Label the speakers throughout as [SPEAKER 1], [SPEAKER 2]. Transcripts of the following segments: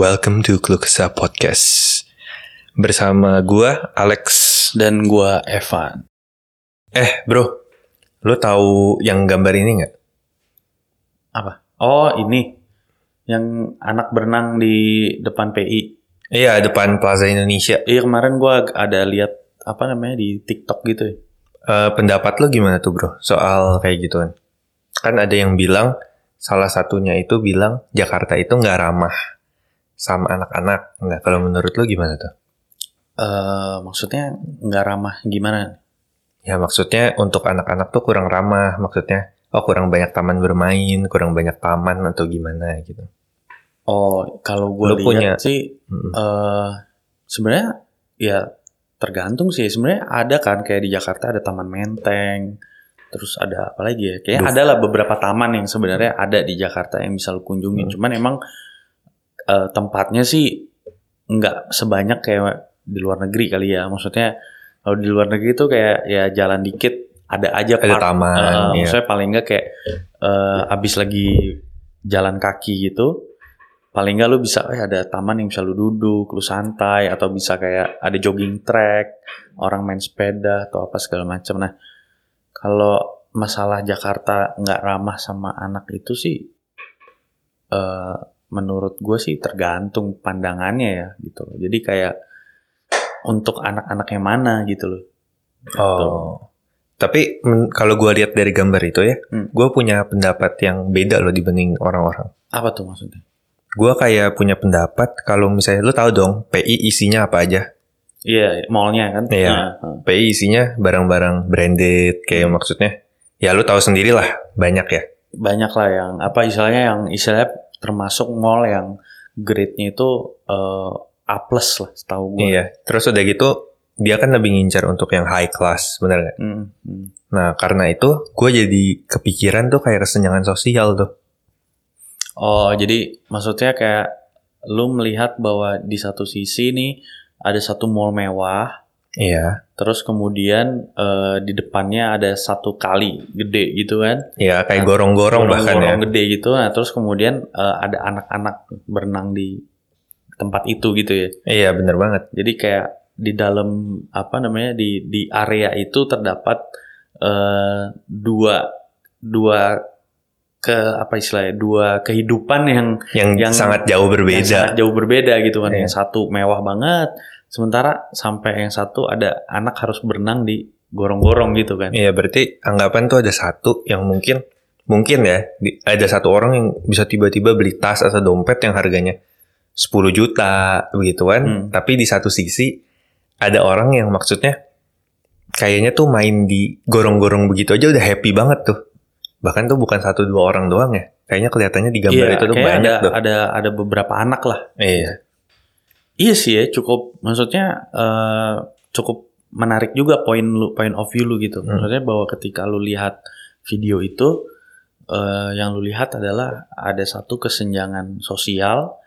[SPEAKER 1] Welcome to Klukesa Podcast. Bersama gua Alex.
[SPEAKER 2] dan gua Evan.
[SPEAKER 1] Eh, bro, lo tahu yang gambar ini nggak?
[SPEAKER 2] Apa? Oh, ini yang anak berenang di depan PI.
[SPEAKER 1] Iya, depan Plaza Indonesia.
[SPEAKER 2] Iya, kemarin gua ada lihat apa namanya di TikTok gitu ya.
[SPEAKER 1] Eh, pendapat lo gimana tuh, bro? Soal kayak gituan. Kan ada yang bilang salah satunya itu bilang Jakarta itu nggak ramah sama anak-anak. Nah, kalau menurut lo gimana tuh?
[SPEAKER 2] Eh, maksudnya nggak ramah gimana?
[SPEAKER 1] Ya maksudnya untuk anak-anak tuh kurang ramah, maksudnya oh kurang banyak taman bermain, kurang banyak taman atau gimana gitu.
[SPEAKER 2] Oh, kalau
[SPEAKER 1] Lu
[SPEAKER 2] lihat
[SPEAKER 1] punya-
[SPEAKER 2] sih
[SPEAKER 1] Mm-mm.
[SPEAKER 2] eh sebenarnya ya tergantung sih. Sebenarnya ada kan kayak di Jakarta ada Taman Menteng. Terus ada apa lagi ya? Kayaknya
[SPEAKER 1] Duh.
[SPEAKER 2] ada lah beberapa taman yang sebenarnya ada di Jakarta yang bisa lu kunjungin.
[SPEAKER 1] Hmm.
[SPEAKER 2] Cuman emang eh, tempatnya sih nggak sebanyak kayak di luar negeri kali ya. Maksudnya kalau di luar negeri tuh kayak ya jalan dikit ada aja
[SPEAKER 1] Ada
[SPEAKER 2] park.
[SPEAKER 1] taman,
[SPEAKER 2] Eh,
[SPEAKER 1] iya.
[SPEAKER 2] Maksudnya paling nggak kayak eh, abis lagi jalan kaki gitu. Paling nggak lu bisa eh, ada taman yang bisa lu duduk, lu santai atau bisa kayak ada jogging track, orang main sepeda atau apa segala macam. Nah, kalau masalah Jakarta nggak ramah sama anak itu sih eh menurut gue sih tergantung pandangannya ya gitu loh. Jadi kayak untuk anak-anak yang mana gitu loh.
[SPEAKER 1] Oh. Tapi kalau gua lihat dari gambar itu ya,
[SPEAKER 2] Hmm.
[SPEAKER 1] gua punya pendapat yang beda loh dibanding orang-orang.
[SPEAKER 2] Apa tuh maksudnya?
[SPEAKER 1] Gua kayak punya pendapat kalau misalnya lu tahu dong PI isinya apa aja.
[SPEAKER 2] Iya, mallnya kan.
[SPEAKER 1] Iya.
[SPEAKER 2] Nah, nah.
[SPEAKER 1] PI isinya barang-barang branded kayak maksudnya. Ya lu tahu sendiri lah, banyak ya.
[SPEAKER 2] banyak lah yang apa istilahnya yang istilahnya termasuk mall yang grade-nya itu eh, A plus lah setahu gue.
[SPEAKER 1] Iya. Terus udah gitu dia kan lebih ngincar untuk yang high class, bener nggak?
[SPEAKER 2] Hmm, hmm.
[SPEAKER 1] Nah karena itu gue jadi kepikiran tuh kayak kesenjangan sosial tuh.
[SPEAKER 2] Oh jadi maksudnya kayak lu melihat bahwa di satu sisi nih ada satu mall mewah,
[SPEAKER 1] Iya.
[SPEAKER 2] terus kemudian eh, di depannya ada satu kali gede gitu kan,
[SPEAKER 1] Iya kayak gorong-gorong bahkan ya.
[SPEAKER 2] gorong gede gitu. Nah terus kemudian eh, ada anak-anak berenang di tempat itu gitu ya.
[SPEAKER 1] Iya bener banget.
[SPEAKER 2] Jadi kayak di dalam apa namanya di di area itu terdapat eh, dua dua ke apa istilahnya dua kehidupan yang
[SPEAKER 1] Yang,
[SPEAKER 2] Yang-
[SPEAKER 1] sangat jauh
[SPEAKER 2] yang
[SPEAKER 1] berbeda.
[SPEAKER 2] sangat jauh berbeda gitu kan.
[SPEAKER 1] Iya.
[SPEAKER 2] Yang satu mewah banget, sementara sampai yang satu ada anak harus berenang di gorong-gorong gitu kan.
[SPEAKER 1] Iya berarti anggapan tuh ada satu yang mungkin mungkin ya ada satu orang yang bisa tiba-tiba beli tas atau dompet yang harganya 10 juta begitu kan.
[SPEAKER 2] Hmm.
[SPEAKER 1] Tapi di satu sisi ada orang yang maksudnya kayaknya tuh main di gorong-gorong begitu aja udah happy banget tuh. Bahkan tuh bukan satu dua orang doang ya. Kayaknya kelihatannya di gambar
[SPEAKER 2] Iya,
[SPEAKER 1] itu tuh banyak
[SPEAKER 2] ada,
[SPEAKER 1] tuh.
[SPEAKER 2] ada ada beberapa anak lah.
[SPEAKER 1] Iya.
[SPEAKER 2] Iya sih ya, cukup maksudnya eh, cukup menarik juga poin lu point of view lu gitu.
[SPEAKER 1] Hmm.
[SPEAKER 2] Maksudnya bahwa ketika lu lihat video itu eh, yang lu lihat adalah ada satu kesenjangan sosial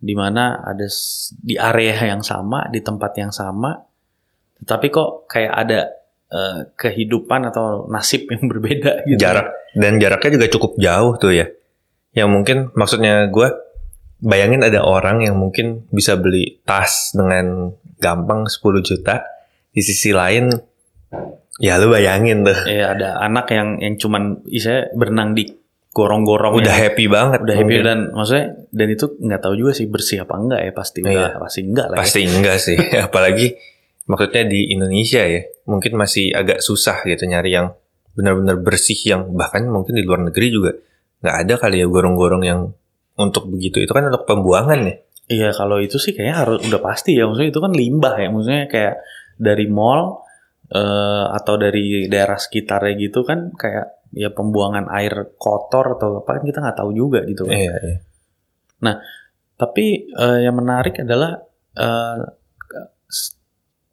[SPEAKER 2] di mana ada di area yang sama, di tempat yang sama, tetapi kok kayak ada eh, kehidupan atau nasib yang berbeda gitu.
[SPEAKER 1] jarak dan jaraknya juga cukup jauh tuh ya. Yang mungkin maksudnya gue bayangin ada orang yang mungkin bisa beli tas dengan gampang 10 juta. Di sisi lain ya lu bayangin tuh.
[SPEAKER 2] Eh ada anak yang yang cuman istilahnya berenang di gorong-gorong
[SPEAKER 1] Udah happy banget.
[SPEAKER 2] udah happy
[SPEAKER 1] mungkin.
[SPEAKER 2] dan maksudnya dan itu nggak tahu juga sih bersih apa enggak ya pasti
[SPEAKER 1] Iya.
[SPEAKER 2] udah pasti enggak lah ya.
[SPEAKER 1] Pasti enggak sih. Apalagi maksudnya di Indonesia ya. Mungkin masih agak susah gitu nyari yang benar-benar bersih yang bahkan mungkin di luar negeri juga nggak ada kali ya gorong-gorong yang untuk begitu itu kan untuk pembuangan ya.
[SPEAKER 2] Iya kalau itu sih kayaknya harus udah pasti ya maksudnya itu kan limbah ya maksudnya kayak dari mall eh, atau dari daerah sekitarnya gitu kan kayak ya pembuangan air kotor atau apa kan kita nggak tahu juga gitu kan.
[SPEAKER 1] Iya, iya.
[SPEAKER 2] Tapi eh, yang menarik adalah eh, s-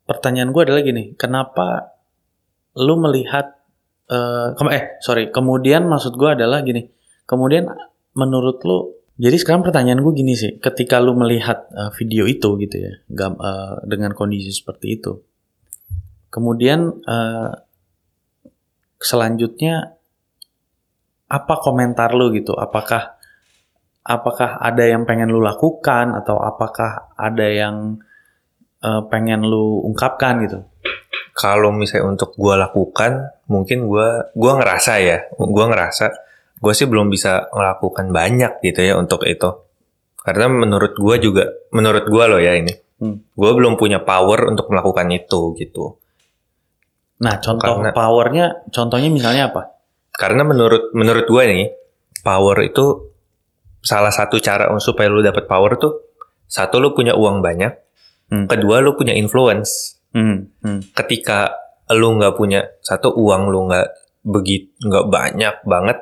[SPEAKER 2] pertanyaan gue adalah gini, kenapa lu melihat eh, kem- eh sorry, kemudian maksud gue adalah gini, kemudian menurut lu, jadi sekarang pertanyaan gue gini sih, ketika lu melihat eh, video itu gitu ya, gam- eh, dengan kondisi seperti itu, kemudian eh, selanjutnya apa komentar lu gitu? Apakah apakah ada yang pengen lu lakukan atau apakah ada yang eh, pengen lu ungkapkan gitu?
[SPEAKER 1] Kalau misalnya untuk gua lakukan, mungkin gua gua ngerasa ya, gua ngerasa gua sih belum bisa melakukan banyak gitu ya untuk itu. Karena menurut gua juga, menurut gua loh ya ini,
[SPEAKER 2] Hmm.
[SPEAKER 1] gua belum punya power untuk melakukan itu gitu.
[SPEAKER 2] Nah, contoh
[SPEAKER 1] Karena-
[SPEAKER 2] powernya, contohnya misalnya apa?
[SPEAKER 1] Karena menurut menurut gua nih, power itu salah satu cara supaya lu dapat power tuh satu lu punya uang banyak,
[SPEAKER 2] Hmm.
[SPEAKER 1] kedua lu punya influence.
[SPEAKER 2] Hmm, hmm,
[SPEAKER 1] Ketika lu nggak punya satu uang lu nggak begitu nggak banyak banget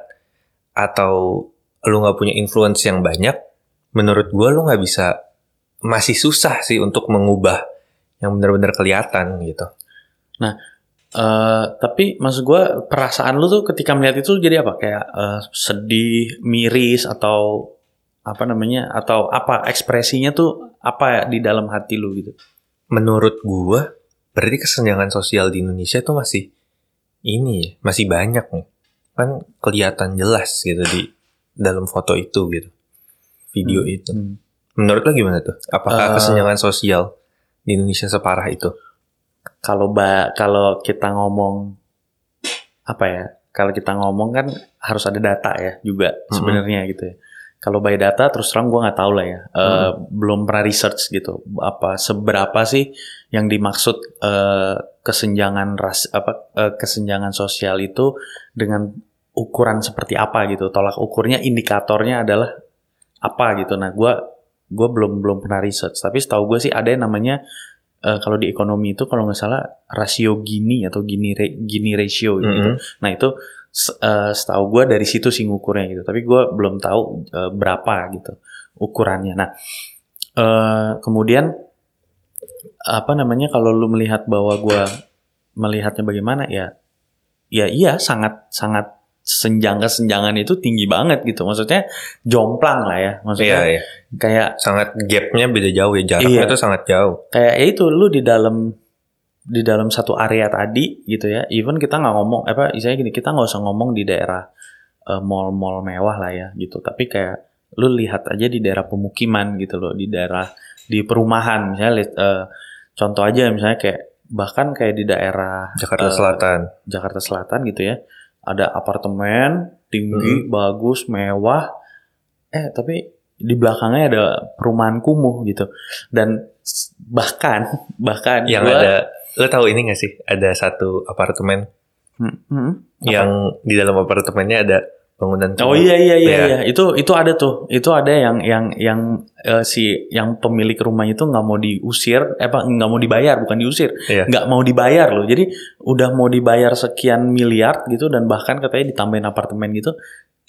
[SPEAKER 1] atau lu nggak punya influence yang banyak, menurut gua lu nggak bisa masih susah sih untuk mengubah yang benar-benar kelihatan gitu.
[SPEAKER 2] Eh, tapi maksud gue perasaan lu tuh ketika melihat itu jadi apa? Kayak eh, sedih, miris atau apa namanya? Atau apa ekspresinya tuh apa ya di dalam hati lu gitu?
[SPEAKER 1] Menurut gua berarti kesenjangan sosial di Indonesia tuh masih ini ya, masih banyak nih. Kan kelihatan jelas gitu di dalam foto itu gitu. Video itu.
[SPEAKER 2] Hmm.
[SPEAKER 1] Menurut lo gimana tuh? Apakah
[SPEAKER 2] Eh,
[SPEAKER 1] kesenjangan sosial di Indonesia separah itu?
[SPEAKER 2] Kalau ba kalau kita ngomong apa ya? Kalau kita ngomong kan harus ada data ya juga sebenarnya gitu ya. Kalau by data terus terang gue nggak tahu lah ya. Eh, Belum pernah research gitu. Apa seberapa sih yang dimaksud eh, kesenjangan ras apa eh, kesenjangan sosial itu dengan ukuran seperti apa gitu. Tolak ukurnya indikatornya adalah apa gitu. Nah, gue gue belum belum pernah research. Tapi setahu gue sih ada yang namanya eh, kalau di ekonomi itu kalau nggak salah rasio Gini atau Gini re- Gini ratio gitu.
[SPEAKER 1] Mhm.
[SPEAKER 2] Nah itu eh, setahu gue dari situ sih ngukurnya gitu. Tapi gue belum tahu eh, berapa gitu ukurannya. Nah eh, kemudian apa namanya kalau lu melihat bahwa gue melihatnya bagaimana ya ya iya sangat sangat senjang kesenjangan itu tinggi banget gitu. Maksudnya jomplang lah ya.
[SPEAKER 1] Iya,
[SPEAKER 2] Maksudnya
[SPEAKER 1] iya.
[SPEAKER 2] kayak
[SPEAKER 1] Sangat gapnya beda jauh ya. Jaraknya
[SPEAKER 2] Iya.
[SPEAKER 1] tuh sangat jauh.
[SPEAKER 2] kayak ya itu lu di dalam di dalam satu area tadi gitu ya even kita nggak ngomong apa istilahnya gini kita nggak usah ngomong di daerah eh, mall-mall mewah lah ya gitu tapi kayak lu lihat aja di daerah pemukiman gitu loh di daerah di perumahan misalnya eh, contoh aja misalnya kayak bahkan kayak di daerah
[SPEAKER 1] Jakarta
[SPEAKER 2] eh,
[SPEAKER 1] Selatan.
[SPEAKER 2] Jakarta Selatan gitu ya ada apartemen tinggi
[SPEAKER 1] Mm-hmm.
[SPEAKER 2] bagus mewah eh tapi di belakangnya ada perumahan kumuh gitu dan bahkan bahkan
[SPEAKER 1] Yang
[SPEAKER 2] gua-
[SPEAKER 1] ada, lo tahu ini gak sih? Ada satu apartemen
[SPEAKER 2] Hmm, hmm.
[SPEAKER 1] yang di dalam apartemennya ada bangunan.
[SPEAKER 2] Oh
[SPEAKER 1] kumuh.
[SPEAKER 2] iya iya iya
[SPEAKER 1] Iya.
[SPEAKER 2] iya itu itu ada tuh itu ada yang yang yang eh, si yang pemilik rumahnya itu nggak mau diusir eh apa nggak mau dibayar bukan diusir
[SPEAKER 1] Iya.
[SPEAKER 2] nggak mau dibayar loh jadi udah mau dibayar sekian miliar gitu dan bahkan katanya ditambahin apartemen gitu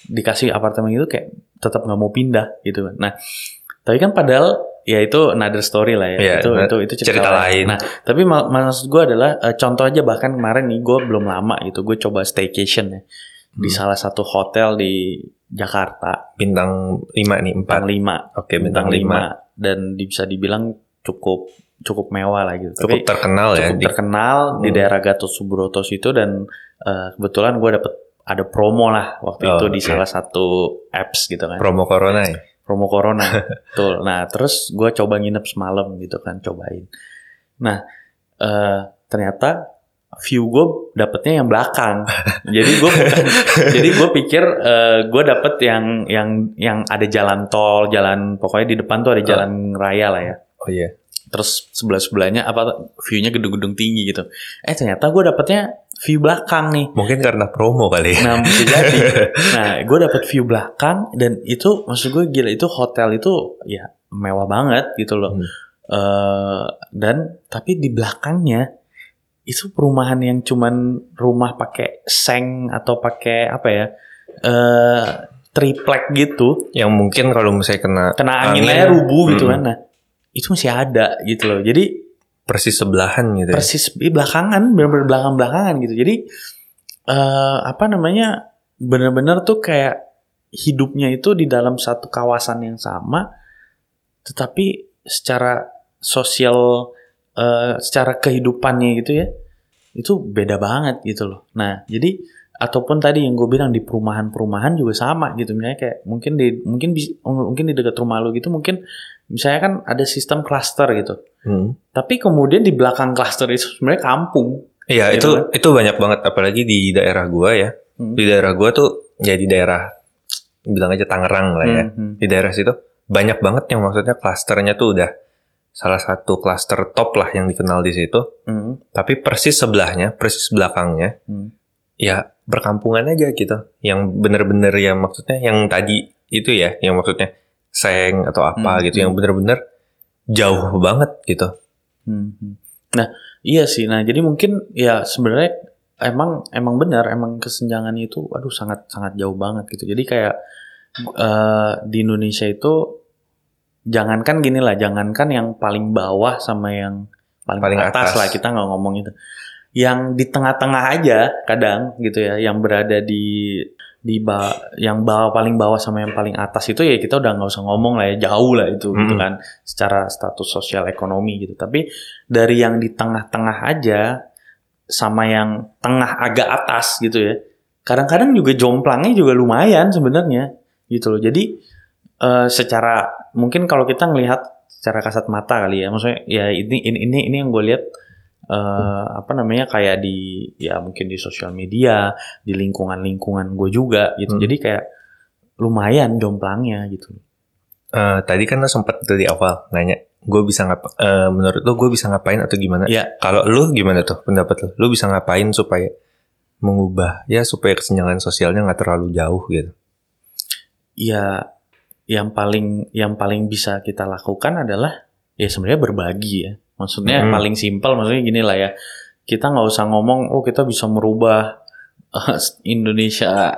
[SPEAKER 2] dikasih apartemen itu kayak tetap nggak mau pindah gitu kan nah tapi kan padahal ya itu another story lah ya
[SPEAKER 1] Iya,
[SPEAKER 2] itu
[SPEAKER 1] nah,
[SPEAKER 2] itu itu cerita,
[SPEAKER 1] cerita lain.
[SPEAKER 2] nah tapi ma- maksud gue adalah eh, contoh aja bahkan kemarin nih gue belum lama gitu gue coba staycation ya di
[SPEAKER 1] Hmm.
[SPEAKER 2] salah satu hotel di Jakarta
[SPEAKER 1] Bintang 5 nih, 4.
[SPEAKER 2] bintang 5
[SPEAKER 1] Oke, bintang 5.
[SPEAKER 2] dan di- bisa dibilang cukup cukup mewah lah gitu
[SPEAKER 1] Cukup
[SPEAKER 2] tapi
[SPEAKER 1] terkenal ya.
[SPEAKER 2] cukup
[SPEAKER 1] di-
[SPEAKER 2] terkenal di
[SPEAKER 1] Hmm.
[SPEAKER 2] daerah Gatot Subroto itu dan eh, kebetulan gue dapet ada promo lah waktu
[SPEAKER 1] Oh,
[SPEAKER 2] itu di
[SPEAKER 1] oke.
[SPEAKER 2] salah satu apps gitu kan
[SPEAKER 1] promo corona ya.
[SPEAKER 2] promo corona betul nah terus gue coba nginep semalam gitu kan cobain nah eh, ternyata view gue dapetnya yang belakang jadi gue jadi gue pikir gue dapet yang yang yang ada jalan tol jalan pokoknya di depan tuh ada jalan raya lah ya
[SPEAKER 1] Oh iya.
[SPEAKER 2] terus sebelah sebelahnya apa viewnya gedung-gedung tinggi gitu eh ternyata gue dapetnya view belakang nih
[SPEAKER 1] Mungkin karena promo kali ya.
[SPEAKER 2] Nah bisa jadi. Nah gue dapet view belakang dan itu maksud gue gila itu hotel itu ya mewah banget gitu loh.
[SPEAKER 1] Hmm.
[SPEAKER 2] Eh, dan tapi di belakangnya itu perumahan yang cuman rumah pakai seng atau pakai apa ya eh triplek gitu
[SPEAKER 1] Yang mungkin kalau misalnya kena
[SPEAKER 2] kena angin
[SPEAKER 1] Angin.
[SPEAKER 2] aja rubuh gitu
[SPEAKER 1] Mm-mm.
[SPEAKER 2] kan. Nah itu masih ada gitu loh. Jadi
[SPEAKER 1] persis sebelahan gitu ya.
[SPEAKER 2] persis di belakangan benar-benar belakang belakangan gitu jadi eh apa namanya benar-benar tuh kayak hidupnya itu di dalam satu kawasan yang sama tetapi secara sosial eh secara kehidupannya gitu ya itu beda banget gitu loh nah jadi ataupun tadi yang gue bilang di perumahan-perumahan juga sama gitu misalnya kayak mungkin di mungkin mungkin di dekat rumah lu gitu mungkin misalnya kan ada sistem cluster gitu
[SPEAKER 1] Hmm.
[SPEAKER 2] tapi kemudian di belakang cluster itu sebenarnya kampung
[SPEAKER 1] Iya,
[SPEAKER 2] Iya
[SPEAKER 1] itu
[SPEAKER 2] kan?
[SPEAKER 1] itu banyak banget apalagi di daerah gua ya.
[SPEAKER 2] Hmm.
[SPEAKER 1] Di daerah gua tuh ya di daerah bilang aja Tangerang lah ya.
[SPEAKER 2] Hmm, hmm.
[SPEAKER 1] Di daerah situ banyak banget yang maksudnya klasternya tuh udah salah satu klaster top lah yang dikenal di situ.
[SPEAKER 2] Hmm,
[SPEAKER 1] Tapi persis sebelahnya, persis belakangnya
[SPEAKER 2] hmm.
[SPEAKER 1] ya perkampungan aja gitu. Yang bener-bener ya maksudnya yang tadi itu ya, yang maksudnya seng atau apa
[SPEAKER 2] Hmm,
[SPEAKER 1] gitu, yang bener-bener jauh banget gitu.
[SPEAKER 2] Hmm, hmm. Nah, iya sih. Nah, jadi mungkin ya sebenarnya emang emang benar, emang kesenjangan itu, aduh sangat sangat jauh banget gitu. Jadi kayak eh, di Indonesia itu jangankan gini lah, jangankan yang paling bawah sama yang paling,
[SPEAKER 1] Paling
[SPEAKER 2] atas,
[SPEAKER 1] atas.
[SPEAKER 2] lah kita nggak ngomong itu. Yang di tengah-tengah aja kadang gitu ya, yang berada di di ba yang bawah paling bawah sama yang paling atas itu ya kita udah nggak usah ngomong lah ya jauh lah itu gitu
[SPEAKER 1] Mm-mm.
[SPEAKER 2] kan secara status sosial ekonomi gitu tapi dari yang di tengah-tengah aja sama yang tengah agak atas gitu ya kadang-kadang juga jomplangnya juga lumayan sebenarnya gitu loh jadi eh, secara mungkin kalau kita ngelihat secara kasat mata kali ya maksudnya ya ini ini ini, ini yang gue lihat eh, apa namanya kayak di ya mungkin di sosial media di lingkungan-lingkungan gue juga gitu
[SPEAKER 1] Hmm.
[SPEAKER 2] jadi kayak lumayan jomplangnya gitu
[SPEAKER 1] Eh, tadi kan lo sempet dari awal nanya, gue bisa ngapa? eh, menurut lo gue bisa ngapain atau gimana?
[SPEAKER 2] Iya.
[SPEAKER 1] Kalau lo gimana tuh pendapat lo? Lo bisa ngapain supaya mengubah ya supaya kesenjangan sosialnya nggak terlalu jauh gitu?
[SPEAKER 2] ya yang paling yang paling bisa kita lakukan adalah ya sebenarnya berbagi ya. Maksudnya
[SPEAKER 1] Hmm.
[SPEAKER 2] paling simpel maksudnya gini lah ya. Kita nggak usah ngomong oh kita bisa merubah eh, Indonesia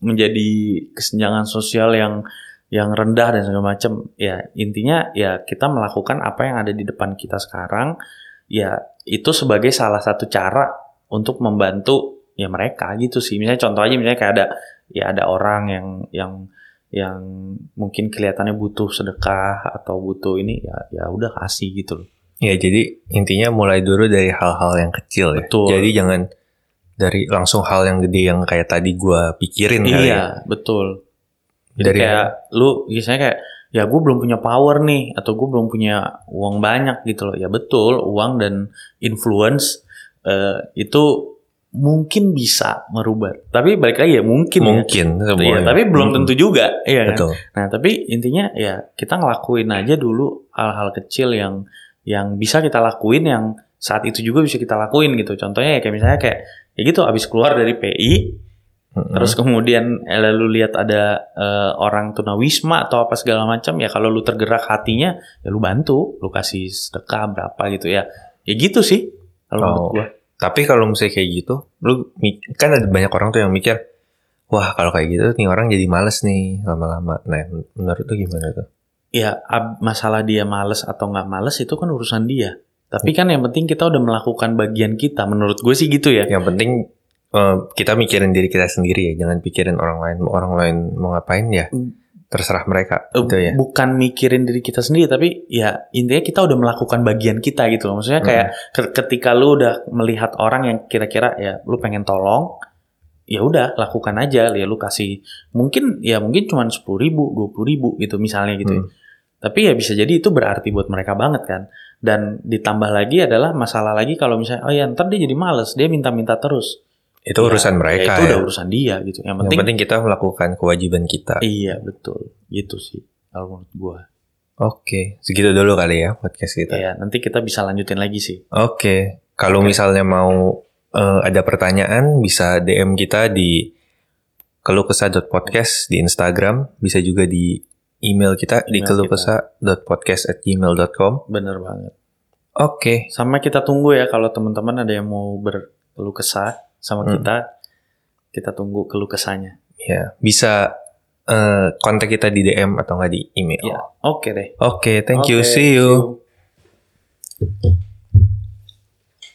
[SPEAKER 2] menjadi kesenjangan sosial yang yang rendah dan segala macam. Ya intinya ya kita melakukan apa yang ada di depan kita sekarang. Ya itu sebagai salah satu cara untuk membantu ya mereka gitu sih. Misalnya contoh aja misalnya kayak ada ya ada orang yang yang yang mungkin kelihatannya butuh sedekah atau butuh ini ya ya udah kasih gitu loh.
[SPEAKER 1] Ya jadi intinya mulai dulu dari hal-hal yang kecil ya.
[SPEAKER 2] Betul.
[SPEAKER 1] Jadi jangan dari langsung hal yang gede yang kayak tadi gue pikirin kali ya.
[SPEAKER 2] Iya, betul. Jadi
[SPEAKER 1] Dari
[SPEAKER 2] kayak lu misalnya kayak ya gue belum punya power nih atau gue belum punya uang banyak gitu loh. Ya betul, uang dan influence eh, itu mungkin bisa merubah. Tapi balik lagi ya mungkin, ya.
[SPEAKER 1] mungkin
[SPEAKER 2] Iya,
[SPEAKER 1] semuanya.
[SPEAKER 2] tapi belum tentu juga, iya kan?
[SPEAKER 1] Betul.
[SPEAKER 2] Nah, tapi intinya ya kita ngelakuin aja dulu hal-hal kecil yang yang bisa kita lakuin yang saat itu juga bisa kita lakuin gitu. Contohnya ya kayak misalnya kayak ya gitu abis keluar dari PI
[SPEAKER 1] Mm-mm.
[SPEAKER 2] terus kemudian eh, lalu lihat ada eh, orang tunawisma atau apa segala macam ya kalau lu tergerak hatinya ya lu bantu, lu kasih sedekah berapa gitu ya. Ya gitu sih kalau menurut
[SPEAKER 1] Oh.
[SPEAKER 2] gua.
[SPEAKER 1] Tapi kalau misalnya kayak gitu, lu kan ada banyak orang tuh yang mikir, wah kalau kayak gitu nih orang jadi males nih lama-lama. Nah, menurut lu gimana tuh?
[SPEAKER 2] Ya masalah dia males atau nggak males itu kan urusan dia. Tapi kan yang penting kita udah melakukan bagian kita. Menurut gue sih gitu ya.
[SPEAKER 1] Yang penting eh, kita mikirin diri kita sendiri ya, jangan pikirin orang lain. Orang lain mau ngapain ya,
[SPEAKER 2] Hmm.
[SPEAKER 1] Terserah mereka.
[SPEAKER 2] Eh,
[SPEAKER 1] Gitu ya.
[SPEAKER 2] bukan mikirin diri kita sendiri tapi ya intinya kita udah melakukan bagian kita gitu loh maksudnya kayak ke- ketika lu udah melihat orang yang kira-kira ya lu pengen tolong ya udah lakukan aja ya lu kasih mungkin ya mungkin cuma sepuluh ribu dua puluh ribu gitu misalnya gitu ya.
[SPEAKER 1] Hmm.
[SPEAKER 2] tapi ya bisa jadi itu berarti buat mereka banget kan dan ditambah lagi adalah masalah lagi kalau misalnya oh ya ntar dia jadi males dia minta-minta terus
[SPEAKER 1] Itu
[SPEAKER 2] Ya,
[SPEAKER 1] urusan
[SPEAKER 2] ya
[SPEAKER 1] mereka
[SPEAKER 2] itu
[SPEAKER 1] ya.
[SPEAKER 2] udah urusan dia gitu yang
[SPEAKER 1] Yang
[SPEAKER 2] penting,
[SPEAKER 1] penting kita melakukan kewajiban kita.
[SPEAKER 2] iya betul gitu sih kalau menurut gua
[SPEAKER 1] Oke, segitu dulu kali ya podcast kita.
[SPEAKER 2] ya nanti kita bisa lanjutin lagi sih
[SPEAKER 1] Oke, kalau
[SPEAKER 2] Oke.
[SPEAKER 1] misalnya mau eh, ada pertanyaan bisa DM kita di kelukesah.podcast di Instagram, bisa juga di email kita di
[SPEAKER 2] Email
[SPEAKER 1] kelukesah.podcast@gmail.com.
[SPEAKER 2] Bener banget.
[SPEAKER 1] Oke,
[SPEAKER 2] Sama kita tunggu ya kalau teman-teman ada yang mau berkeluh kesah sama
[SPEAKER 1] Hmm.
[SPEAKER 2] kita, kita tunggu keluh kesahnya.
[SPEAKER 1] ya bisa eh, kontak kita di DM atau nggak di email.
[SPEAKER 2] Ya, oke deh.
[SPEAKER 1] Oke, thank you,
[SPEAKER 2] Oke,
[SPEAKER 1] see you.
[SPEAKER 2] see you.